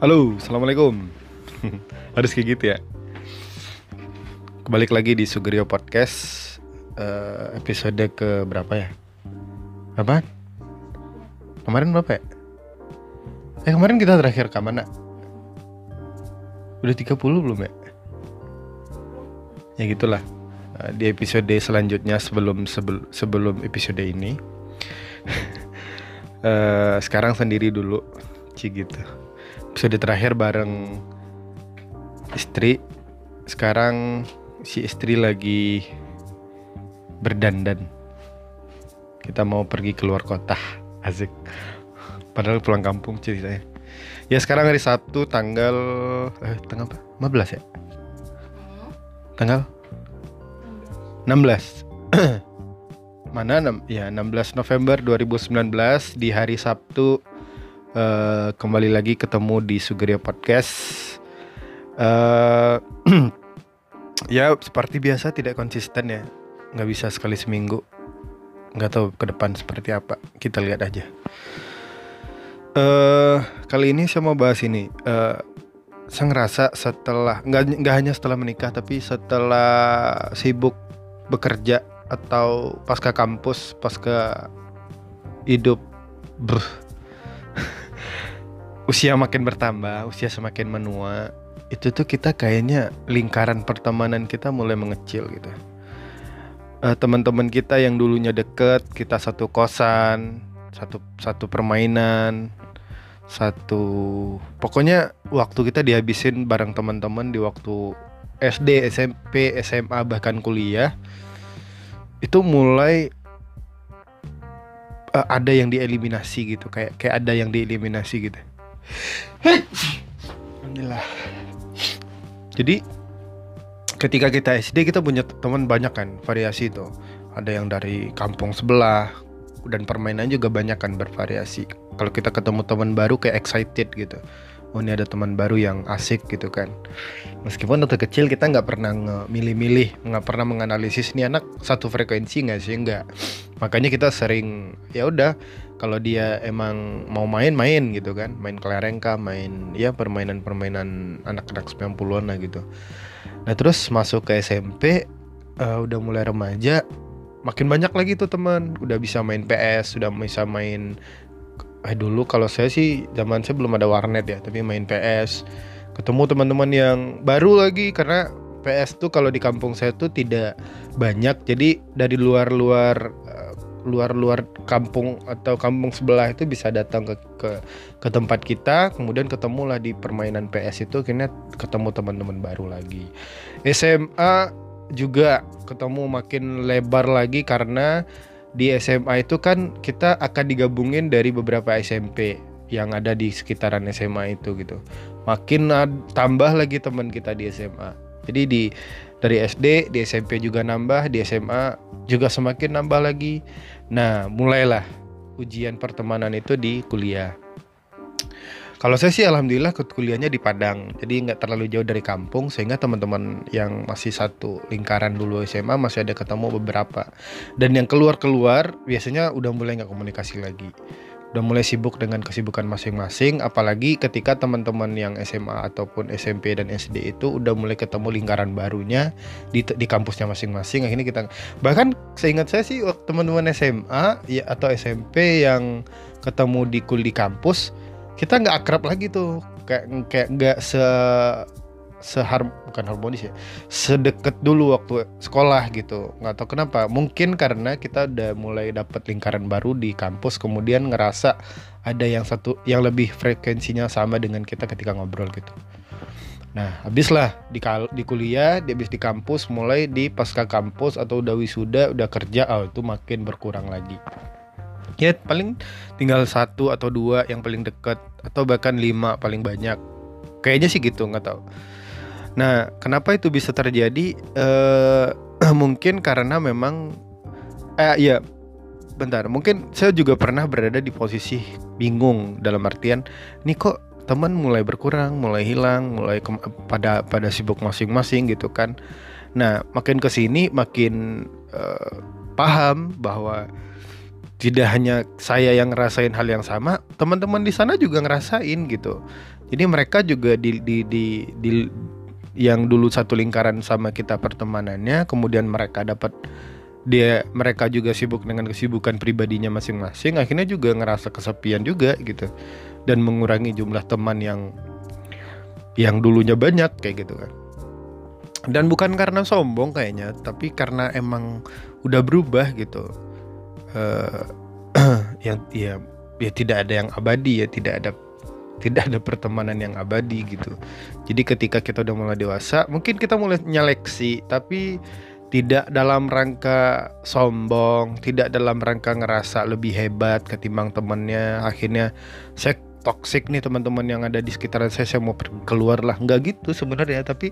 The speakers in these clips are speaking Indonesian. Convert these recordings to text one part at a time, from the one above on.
Halo, assalamualaikum. Harus kayak gitu ya. Kembali lagi di Sugerio Podcast eh, episode ke berapa ya? Apa? Kemarin berapa ya? Eh kemarin kita terakhir ke mana? Udah 30 belum ya? Ya gitulah. Eh, Di episode selanjutnya sebelum sebel- sebelum episode ini eh, sekarang sendiri dulu, Ci gitu. Episode terakhir bareng istri. Sekarang si istri lagi berdandan. Kita mau pergi keluar kota, asik. Padahal pulang kampung ceritanya. Ya sekarang hari Sabtu tanggal eh tanggal apa? 15 ya? Tanggal 16. Mana 6? Ya 16 November 2019 di hari Sabtu eh, kembali lagi ketemu di Sugeria Podcast. eh ya seperti biasa tidak konsisten ya, nggak bisa sekali seminggu. Nggak tahu ke depan seperti apa. Kita lihat aja. eh kali ini saya mau bahas ini. eh saya ngerasa setelah nggak nggak hanya setelah menikah tapi setelah sibuk bekerja atau pasca kampus pasca hidup usia makin bertambah usia semakin menua itu tuh kita kayaknya lingkaran pertemanan kita mulai mengecil gitu. Eh, teman-teman kita yang dulunya deket kita satu kosan satu satu permainan satu pokoknya waktu kita dihabisin bareng teman-teman di waktu SD SMP SMA bahkan kuliah itu mulai eh, ada yang dieliminasi gitu kayak kayak ada yang dieliminasi gitu Alhamdulillah. Jadi ketika kita SD kita punya teman banyak kan variasi itu. Ada yang dari kampung sebelah dan permainan juga banyak kan bervariasi. Kalau kita ketemu teman baru kayak excited gitu. Oh ini ada teman baru yang asik gitu kan. Meskipun waktu kecil kita nggak pernah milih-milih nggak pernah menganalisis ini anak satu frekuensi nggak sih? Nggak. Makanya kita sering ya udah kalau dia emang mau main main gitu kan. Main kelereng kah main ya permainan-permainan anak-anak 90-an lah gitu. Nah terus masuk ke SMP eh, udah mulai remaja makin banyak lagi tuh teman. Udah bisa main PS sudah bisa main eh dulu kalau saya sih zaman saya belum ada warnet ya tapi main PS ketemu teman-teman yang baru lagi karena PS tuh kalau di kampung saya tuh tidak banyak. Jadi dari luar-luar luar-luar kampung atau kampung sebelah itu bisa datang ke ke, ke tempat kita kemudian ketemulah di permainan PS itu akhirnya ketemu teman-teman baru lagi SMA juga ketemu makin lebar lagi karena di SMA itu kan kita akan digabungin dari beberapa SMP yang ada di sekitaran SMA itu gitu. Makin tambah lagi teman kita di SMA. Jadi di dari SD, di SMP juga nambah, di SMA juga semakin nambah lagi. Nah, mulailah ujian pertemanan itu di kuliah. Kalau saya sih alhamdulillah kuliahnya di Padang, jadi nggak terlalu jauh dari kampung sehingga teman-teman yang masih satu lingkaran dulu SMA masih ada ketemu beberapa. Dan yang keluar-keluar biasanya udah mulai nggak komunikasi lagi, udah mulai sibuk dengan kesibukan masing-masing. Apalagi ketika teman-teman yang SMA ataupun SMP dan SD itu udah mulai ketemu lingkaran barunya di di kampusnya masing-masing. Akhirnya kita bahkan seingat saya sih waktu teman-teman SMA ya atau SMP yang ketemu di kul di kampus kita nggak akrab lagi tuh kayak kayak nggak se sehar bukan harmonis ya. Sedekat dulu waktu sekolah gitu. Nggak tahu kenapa. Mungkin karena kita udah mulai dapat lingkaran baru di kampus kemudian ngerasa ada yang satu yang lebih frekuensinya sama dengan kita ketika ngobrol gitu. Nah habislah di di kuliah di habis di kampus mulai di pasca kampus atau udah wisuda udah kerja oh itu makin berkurang lagi. Ya paling tinggal satu atau dua yang paling dekat atau bahkan lima paling banyak. Kayaknya sih gitu nggak tahu nah kenapa itu bisa terjadi? Eh mungkin karena memang eh ya bentar. Mungkin saya juga pernah berada di posisi bingung dalam artian nih kok teman mulai berkurang mulai hilang mulai pada pada sibuk masing-masing gitu kan. Nah makin ke sini makin eh, paham bahwa tidak hanya saya yang ngerasain hal yang sama, teman-teman di sana juga ngerasain gitu. Jadi mereka juga di di di, di yang dulu satu lingkaran sama kita pertemanannya, kemudian mereka dapat dia mereka juga sibuk dengan kesibukan pribadinya masing-masing, akhirnya juga ngerasa kesepian juga gitu dan mengurangi jumlah teman yang yang dulunya banyak kayak gitu kan. Dan bukan karena sombong kayaknya, tapi karena emang udah berubah gitu. Uh, yang ya ya tidak ada yang abadi ya, tidak ada tidak ada pertemanan yang abadi gitu. Jadi ketika kita udah mulai dewasa, mungkin kita mulai nyeleksi, tapi tidak dalam rangka sombong, tidak dalam rangka ngerasa lebih hebat ketimbang temennya. Akhirnya saya toxic nih teman-teman yang ada di sekitaran saya, saya mau keluar lah. Nggak gitu sebenarnya, tapi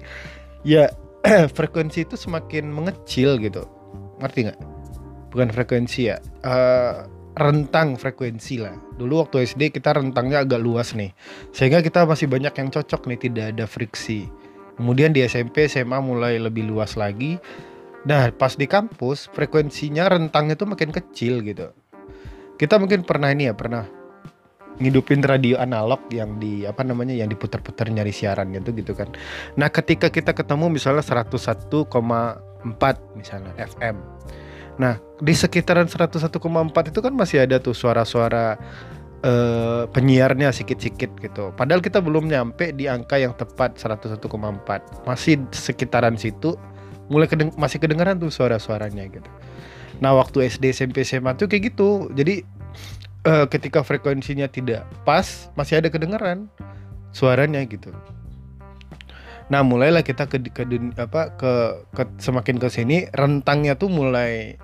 ya frekuensi itu semakin mengecil gitu. Ngerti nggak? Bukan frekuensi ya. Uh, rentang frekuensi lah. Dulu waktu SD kita rentangnya agak luas nih. Sehingga kita masih banyak yang cocok nih, tidak ada friksi. Kemudian di SMP, SMA mulai lebih luas lagi. Nah, pas di kampus frekuensinya rentangnya tuh makin kecil gitu. Kita mungkin pernah ini ya, pernah ngidupin radio analog yang di apa namanya yang diputar-putar nyari siaran gitu gitu kan. Nah, ketika kita ketemu misalnya 101,4 misalnya FM Nah, di sekitaran 101,4 itu kan masih ada tuh suara-suara uh, penyiarnya sikit-sikit gitu. Padahal kita belum nyampe di angka yang tepat 101,4. Masih sekitaran situ mulai kedeng masih kedengaran tuh suara-suaranya gitu. Nah, waktu SD, SMP, SMA tuh kayak gitu. Jadi uh, ketika frekuensinya tidak pas, masih ada kedengaran suaranya gitu. Nah, mulailah kita ke ke apa ke, ke semakin ke sini rentangnya tuh mulai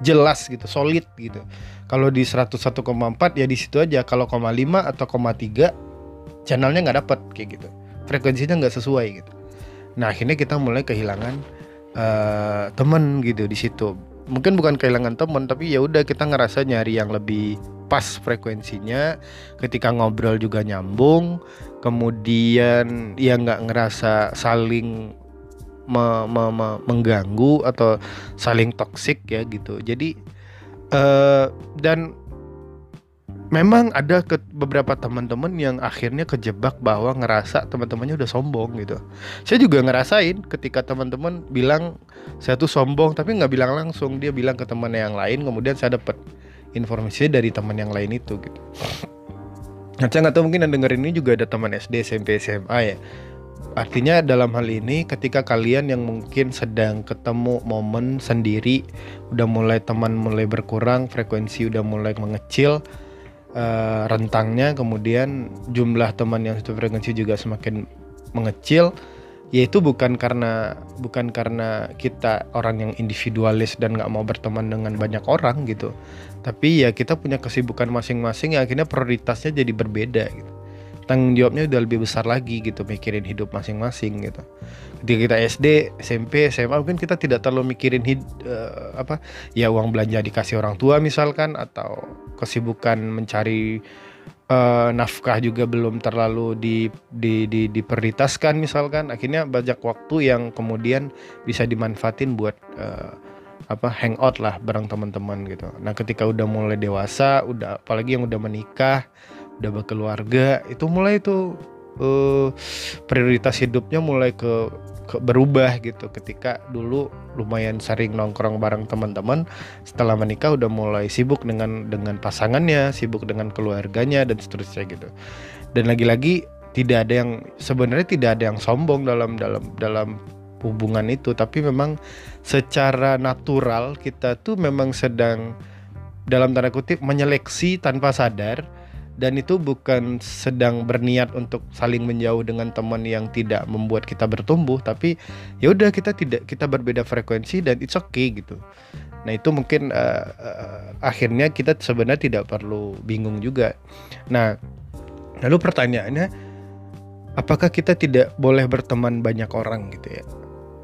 jelas gitu, solid gitu. Kalau di 101,4 ya di situ aja. Kalau koma 5 atau koma 3 channelnya nggak dapat kayak gitu. Frekuensinya nggak sesuai gitu. Nah akhirnya kita mulai kehilangan uh, temen gitu di situ. Mungkin bukan kehilangan temen tapi ya udah kita ngerasa nyari yang lebih pas frekuensinya. Ketika ngobrol juga nyambung. Kemudian ya nggak ngerasa saling me, me, me, mengganggu atau saling toksik ya gitu. Jadi uh, dan memang ada ke beberapa teman-teman yang akhirnya kejebak bahwa ngerasa teman-temannya udah sombong gitu. Saya juga ngerasain ketika teman-teman bilang saya tuh sombong tapi nggak bilang langsung dia bilang ke teman yang lain kemudian saya dapat informasi dari teman yang lain itu gitu. Nah, saya nggak tahu mungkin yang dengerin ini juga ada teman SD, SMP, SMA ya Artinya dalam hal ini ketika kalian yang mungkin sedang ketemu momen sendiri udah mulai teman mulai berkurang, frekuensi udah mulai mengecil uh, rentangnya kemudian jumlah teman yang satu frekuensi juga semakin mengecil yaitu bukan karena bukan karena kita orang yang individualis dan nggak mau berteman dengan banyak orang gitu. Tapi ya kita punya kesibukan masing-masing yang akhirnya prioritasnya jadi berbeda gitu tanggung jawabnya udah lebih besar lagi gitu mikirin hidup masing-masing gitu ketika kita SD SMP SMA mungkin kita tidak terlalu mikirin hid, uh, apa ya uang belanja dikasih orang tua misalkan atau kesibukan mencari uh, nafkah juga belum terlalu di, di, di, diprioritaskan misalkan akhirnya banyak waktu yang kemudian bisa dimanfaatin buat uh, apa hangout lah bareng teman-teman gitu. Nah ketika udah mulai dewasa, udah apalagi yang udah menikah, udah berkeluarga itu mulai tuh uh, prioritas hidupnya mulai ke, ke berubah gitu. Ketika dulu lumayan sering nongkrong bareng teman-teman setelah menikah udah mulai sibuk dengan dengan pasangannya sibuk dengan keluarganya dan seterusnya gitu. Dan lagi-lagi tidak ada yang sebenarnya tidak ada yang sombong dalam dalam dalam hubungan itu. Tapi memang secara natural kita tuh memang sedang dalam tanda kutip menyeleksi tanpa sadar dan itu bukan sedang berniat untuk saling menjauh dengan teman yang tidak membuat kita bertumbuh tapi ya udah kita tidak kita berbeda frekuensi dan it's okay gitu. Nah itu mungkin uh, uh, akhirnya kita sebenarnya tidak perlu bingung juga. Nah lalu pertanyaannya apakah kita tidak boleh berteman banyak orang gitu ya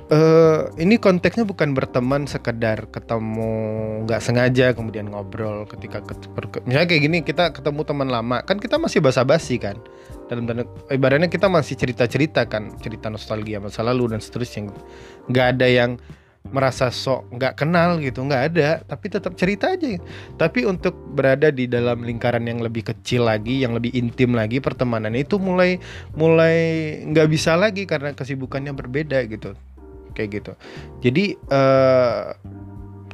Uh, ini konteksnya bukan berteman sekedar ketemu nggak sengaja kemudian ngobrol ketika ke, misalnya kayak gini kita ketemu teman lama kan kita masih basa-basi kan? Dalam tanda ibaratnya kita masih cerita-cerita kan cerita nostalgia masa lalu dan seterusnya. Nggak ada yang merasa sok nggak kenal gitu nggak ada tapi tetap cerita aja. Tapi untuk berada di dalam lingkaran yang lebih kecil lagi yang lebih intim lagi pertemanan itu mulai mulai nggak bisa lagi karena kesibukannya berbeda gitu kayak gitu. Jadi uh,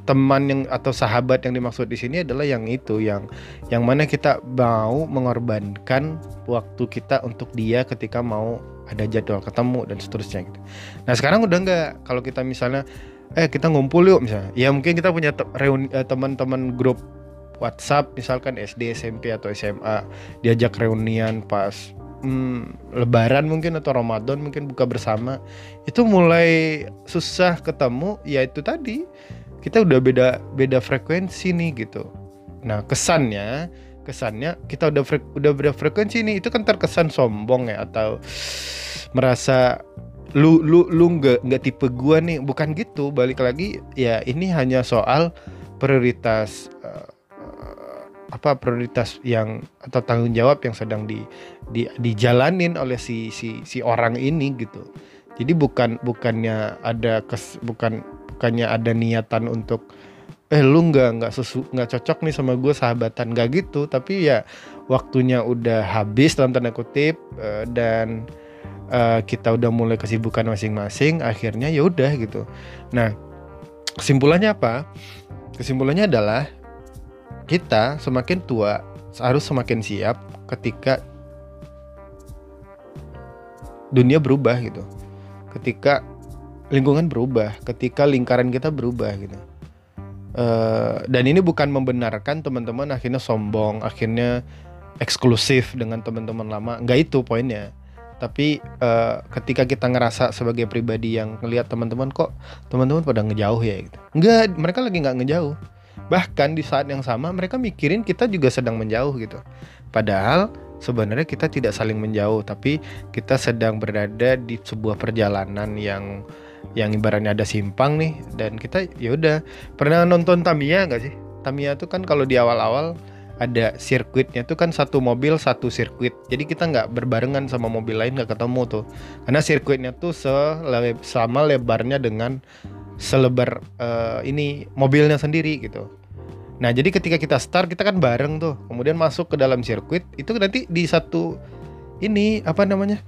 teman yang atau sahabat yang dimaksud di sini adalah yang itu yang yang mana kita mau mengorbankan waktu kita untuk dia ketika mau ada jadwal ketemu dan seterusnya gitu. Nah sekarang udah nggak? Kalau kita misalnya eh kita ngumpul yuk misalnya. Ya mungkin kita punya eh, teman-teman grup WhatsApp misalkan SD SMP atau SMA diajak reunian pas hmm, Lebaran mungkin atau Ramadan mungkin buka bersama itu mulai susah ketemu ya itu tadi. Kita udah beda beda frekuensi nih gitu. Nah kesannya kesannya kita udah frek, udah beda frekuensi nih itu kan terkesan sombong ya atau merasa lu lu lu nggak nggak tipe gua nih. Bukan gitu balik lagi ya ini hanya soal prioritas uh, apa prioritas yang atau tanggung jawab yang sedang di, di dijalanin oleh si si si orang ini gitu. Jadi bukan bukannya ada kes bukan bukannya ada niatan untuk eh lu nggak nggak sesu nggak cocok nih sama gue sahabatan. Nggak gitu tapi ya waktunya udah habis dalam tanda kutip uh, dan uh, kita udah mulai kesibukan masing-masing akhirnya ya udah gitu. Nah kesimpulannya apa? Kesimpulannya adalah kita semakin tua harus semakin siap ketika dunia berubah gitu ketika lingkungan berubah, ketika lingkaran kita berubah gitu. Uh, dan ini bukan membenarkan teman-teman akhirnya sombong, akhirnya eksklusif dengan teman-teman lama. Enggak itu poinnya. Tapi uh, ketika kita ngerasa sebagai pribadi yang ngelihat teman-teman kok teman-teman pada ngejauh ya gitu. Enggak, mereka lagi nggak ngejauh. Bahkan di saat yang sama mereka mikirin kita juga sedang menjauh gitu. Padahal sebenarnya kita tidak saling menjauh, tapi kita sedang berada di sebuah perjalanan yang yang ibaratnya ada simpang nih. Dan kita ya udah. Pernah nonton Tamiya nggak sih? Tamiya tuh kan kalau di awal-awal ada sirkuitnya tuh kan satu mobil satu sirkuit. Jadi kita nggak berbarengan sama mobil lain nggak ketemu tuh. Karena sirkuitnya tuh sele sama lebarnya dengan selebar uh, ini mobilnya sendiri gitu nah jadi ketika kita start kita kan bareng tuh. Kemudian masuk ke dalam sirkuit itu nanti di satu ini apa namanya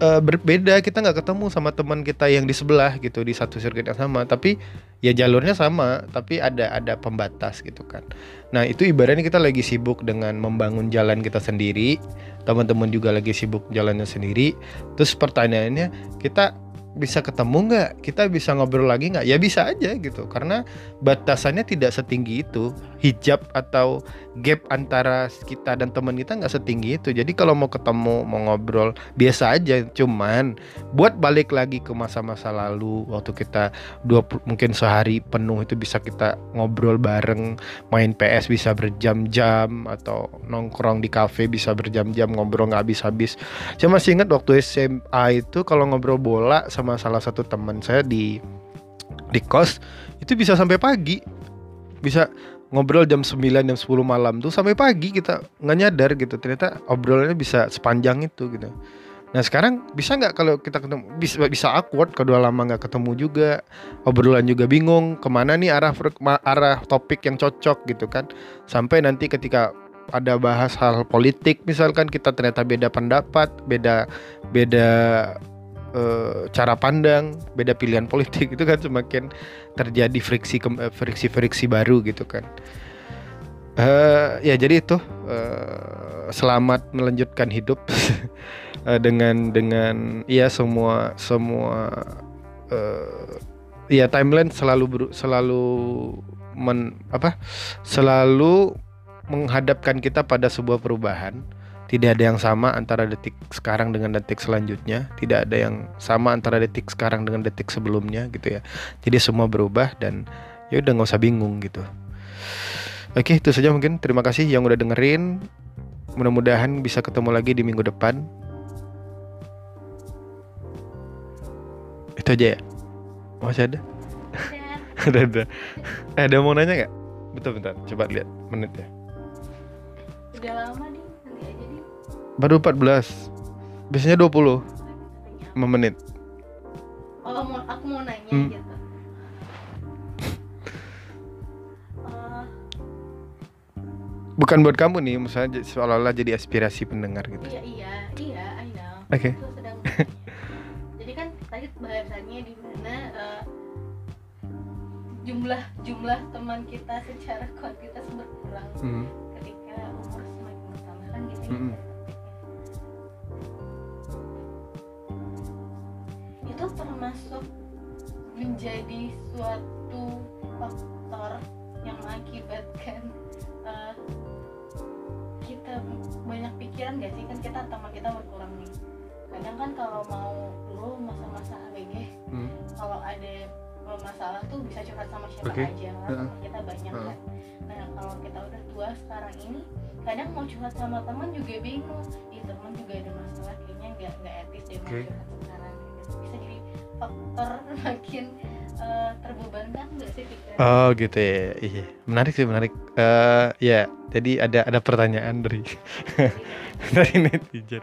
uh, berbeda. Kita nggak ketemu sama teman kita yang di sebelah gitu di satu sirkuit yang sama. Tapi ya jalurnya sama tapi ada ada pembatas gitu kan. Nah itu ibaratnya kita lagi sibuk dengan membangun jalan kita sendiri. Teman-teman juga lagi sibuk jalannya sendiri. Terus pertanyaannya kita bisa ketemu nggak? Kita bisa ngobrol lagi nggak? Ya bisa aja gitu karena batasannya tidak setinggi itu. Hijab atau gap antara kita dan teman kita nggak setinggi itu. Jadi kalau mau ketemu mau ngobrol biasa aja. Cuman buat balik lagi ke masa-masa lalu waktu kita dua mungkin sehari penuh itu bisa kita ngobrol bareng main PS bisa berjam-jam atau nongkrong di kafe bisa berjam-jam ngobrol nggak habis-habis. Saya masih ingat waktu SMA itu kalau ngobrol bola sama salah satu teman saya di di kos itu bisa sampai pagi. Bisa ngobrol jam 9 jam 10 malam tuh sampai pagi kita nggak nyadar gitu. Ternyata obrolannya bisa sepanjang itu gitu. Nah sekarang bisa nggak kalau kita ketemu? Bisa bisa awkward kedua lama nggak ketemu juga. Obrolan juga bingung ke mana nih arah arah topik yang cocok gitu kan. Sampai nanti ketika ada bahas hal politik misalkan kita ternyata beda pendapat beda beda uh, cara pandang, beda pilihan politik itu kan semakin terjadi friksi eh, friksi friksi baru gitu kan. Uh, ya jadi itu uh, selamat melanjutkan hidup uh, dengan dengan ya semua semua uh, ya timeline selalu ber, selalu men, apa selalu menghadapkan kita pada sebuah perubahan tidak ada yang sama antara detik sekarang dengan detik selanjutnya. Tidak ada yang sama antara detik sekarang dengan detik sebelumnya gitu ya. Jadi semua berubah dan ya udah nggak usah bingung gitu. Oke itu saja mungkin. Terima kasih yang udah dengerin. Mudah-mudahan bisa ketemu lagi di minggu depan. Itu aja ya? Masih ada? Ada. Ada. Eh, ada mau nanya nggak? Betul bentar. Coba lihat menit ya. Udah lama nih Baru 14. Biasanya 20 menit. Oh, mau, aku mau nanya hmm. gitu. uh... Bukan buat kamu nih, misalnya seolah-olah jadi aspirasi pendengar gitu. Iya, iya, iya, I know. Oke. Okay. jadi kan tadi bahasannya di mana uh, jumlah jumlah teman kita secara kuantitas berkurang hmm. ketika umur semakin bertambah kan gitu. Ya. Hmm. Termasuk menjadi suatu faktor yang mengakibatkan eh, kita banyak pikiran gak sih kan kita teman kita berkurang nih kadang kan kalau mau dulu masa-masa ABG Hmm. kalau ada masalah tuh bisa curhat sama siapa Oke. aja teman kita banyak Heeh. kan nah kalau kita udah tua sekarang ini kadang mau curhat sama teman juga bingung di teman juga ada masalah kayaknya nggak nggak etis deh mau Oke. curhat sekarang gitu. bisa jadi faktor makin eh, terbebankan nggak sih pikiran Oh gitu ya, iya menarik sih menarik. Eh ya, jadi ada ada pertanyaan dari dari netizen.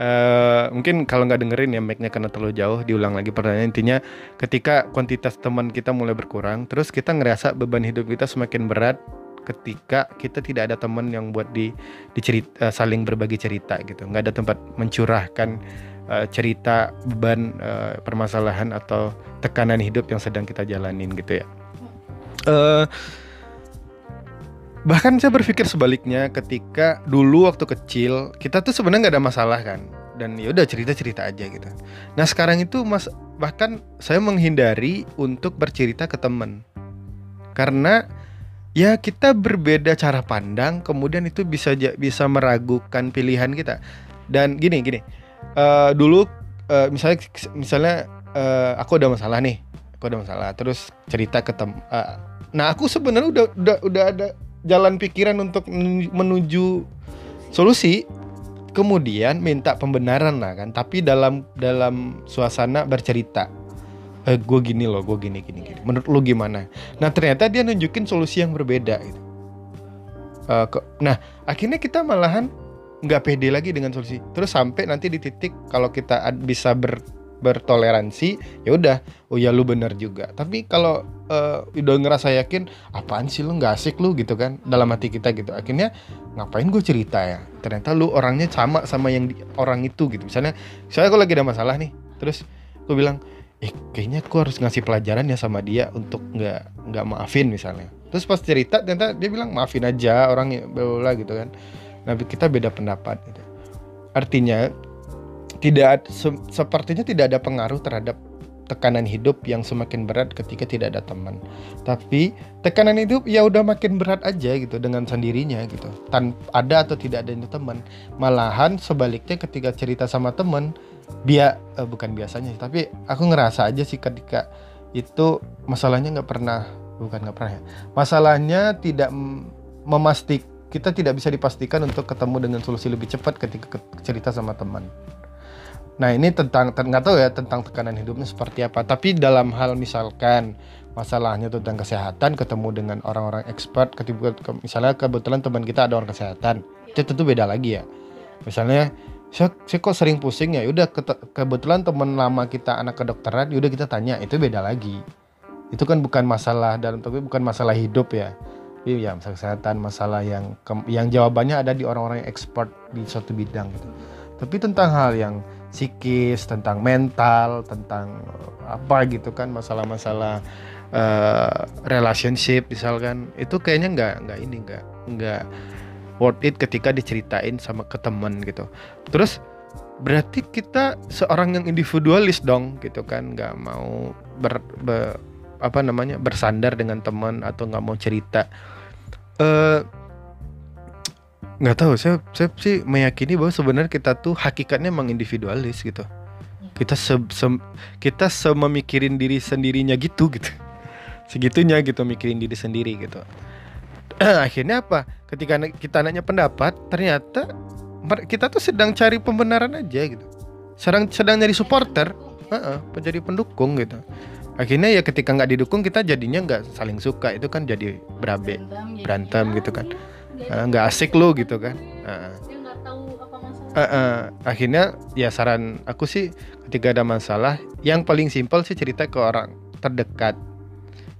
Eh mungkin kalau nggak dengerin ya mic-nya karena terlalu jauh, diulang lagi pertanyaan intinya ketika kuantitas teman kita mulai berkurang, terus kita ngerasa beban hidup kita semakin berat ketika kita tidak ada teman yang buat di dicerita saling berbagi cerita gitu, nggak ada tempat mencurahkan eh, cerita beban eh, permasalahan atau tekanan hidup yang sedang kita jalanin gitu ya. Eh bahkan saya berpikir sebaliknya ketika dulu waktu kecil kita tuh sebenarnya nggak ada masalah kan dan ya udah cerita cerita aja gitu. Nah sekarang itu mas bahkan saya menghindari untuk bercerita ke teman karena ya kita berbeda cara pandang kemudian itu bisa bisa meragukan pilihan kita. Dan gini gini. Eh, dulu eh, misalnya misalnya eh, aku ada masalah nih. Aku ada masalah terus cerita ke tem eh, nah aku sebenarnya udah udah udah ada jalan pikiran untuk menuju solusi. Kemudian minta pembenaran lah kan tapi dalam dalam suasana bercerita eh gue gini loh gue gini gini gini. Menurut lu gimana? Nah ternyata dia nunjukin solusi yang berbeda gitu. Eh, ke- nah akhirnya kita malahan nggak pede lagi dengan solusi. Terus sampai nanti di titik kalau kita ad- bisa ber bertoleransi ya udah. Oh ya lu bener juga. Tapi kalau eh, udah ngerasa yakin apaan sih lu nggak asik lu gitu kan dalam hati kita gitu. Akhirnya ngapain gue cerita ya? Ternyata lu orangnya sama sama yang di- orang itu gitu. Misalnya saya aku lagi ada masalah nih terus gue bilang eh kayaknya aku harus ngasih pelajaran ya sama dia untuk nggak nggak maafin misalnya. Terus pas cerita ternyata dia bilang maafin aja orang bla bla gitu kan. Nah kita beda pendapat gitu. Artinya tidak se- sepertinya tidak ada pengaruh terhadap tekanan hidup yang semakin berat ketika tidak ada teman. Tapi tekanan hidup ya udah makin berat aja gitu dengan sendirinya gitu. Tanpa ada atau tidak adanya teman. Malahan sebaliknya ketika cerita sama teman dia eh, bukan biasanya sih, tapi aku ngerasa aja sih ketika itu masalahnya nggak pernah bukan nggak pernah ya masalahnya tidak memastik kita tidak bisa dipastikan untuk ketemu dengan solusi lebih cepat ketika ke- cerita sama teman Nah ini tentang nggak tahu ya tentang tekanan hidupnya seperti apa. Tapi dalam hal misalkan masalahnya tentang kesehatan, ketemu dengan orang-orang expert, ketika ke- misalnya kebetulan teman kita ada orang kesehatan, itu tentu beda lagi ya. Misalnya saya, saya kok sering pusing ya, udah kete- kebetulan teman lama kita anak kedokteran, yaudah kita tanya, itu beda lagi. Itu kan bukan masalah dalam tapi bukan masalah hidup ya. Iya, masalah kesehatan, masalah yang ke- yang jawabannya ada di orang-orang yang expert di suatu bidang gitu. Tapi tentang hal yang psikis, tentang mental, tentang eh, apa gitu kan masalah-masalah eh, relationship misalkan itu kayaknya nggak nggak ini nggak nggak worth it ketika diceritain sama ke temen gitu. Terus berarti kita seorang yang individualis dong gitu kan? Nggak mau ber, be- apa namanya bersandar dengan teman atau nggak mau cerita. eh nggak tahu saya saya sih meyakini bahwa sebenarnya kita tuh hakikatnya emang individualis gitu. Kita se, se- kita sememikirin diri sendirinya gitu gitu. Segitunya gitu mikirin diri sendiri gitu akhirnya apa? Ketika kita nanya pendapat ternyata kita tuh sedang cari pembenaran aja gitu. Sedang sedang nyari supporter Heeh, menjadi pendukung gitu. Akhirnya ya ketika nggak didukung kita jadinya nggak saling suka itu kan jadi berabe jadi, berantem gitu kan. iya, nggak asik lu gitu kan. Masalah. Eh, eh, akhirnya ya saran aku sih ketika ada masalah yang paling simpel sih cerita ke orang terdekat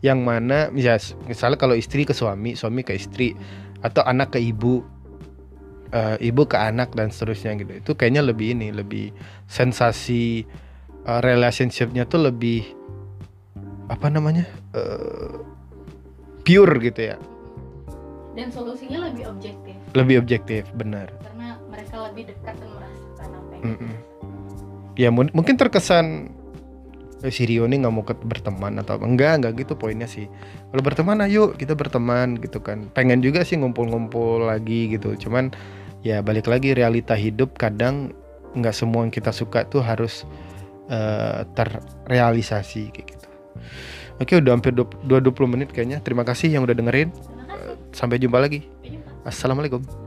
yang mana ya, misalnya kalau istri ke suami suami ke istri atau anak ke ibu eh, ibu ke anak dan seterusnya gitu. Itu kayaknya lebih ini lebih sensasi eh, relationshipnya tuh lebih apa namanya eh, pure gitu ya. Dan solusinya lebih objektif. Lebih objektif benar. Karena mereka lebih dekat dan merasakan apa yang Mm-mm. ya mun- mungkin terkesan si Rio ini nggak mau berteman atau enggak enggak gitu poinnya sih. Kalau berteman ayo kita berteman gitu kan. Pengen juga sih ngumpul-ngumpul lagi gitu. Cuman ya balik lagi realita hidup kadang nggak semua yang kita suka tuh harus eh, terrealisasi kayak gitu. Oke udah hampir 20 menit kayaknya. Terima kasih yang udah dengerin. Sampai jumpa lagi. Assalamualaikum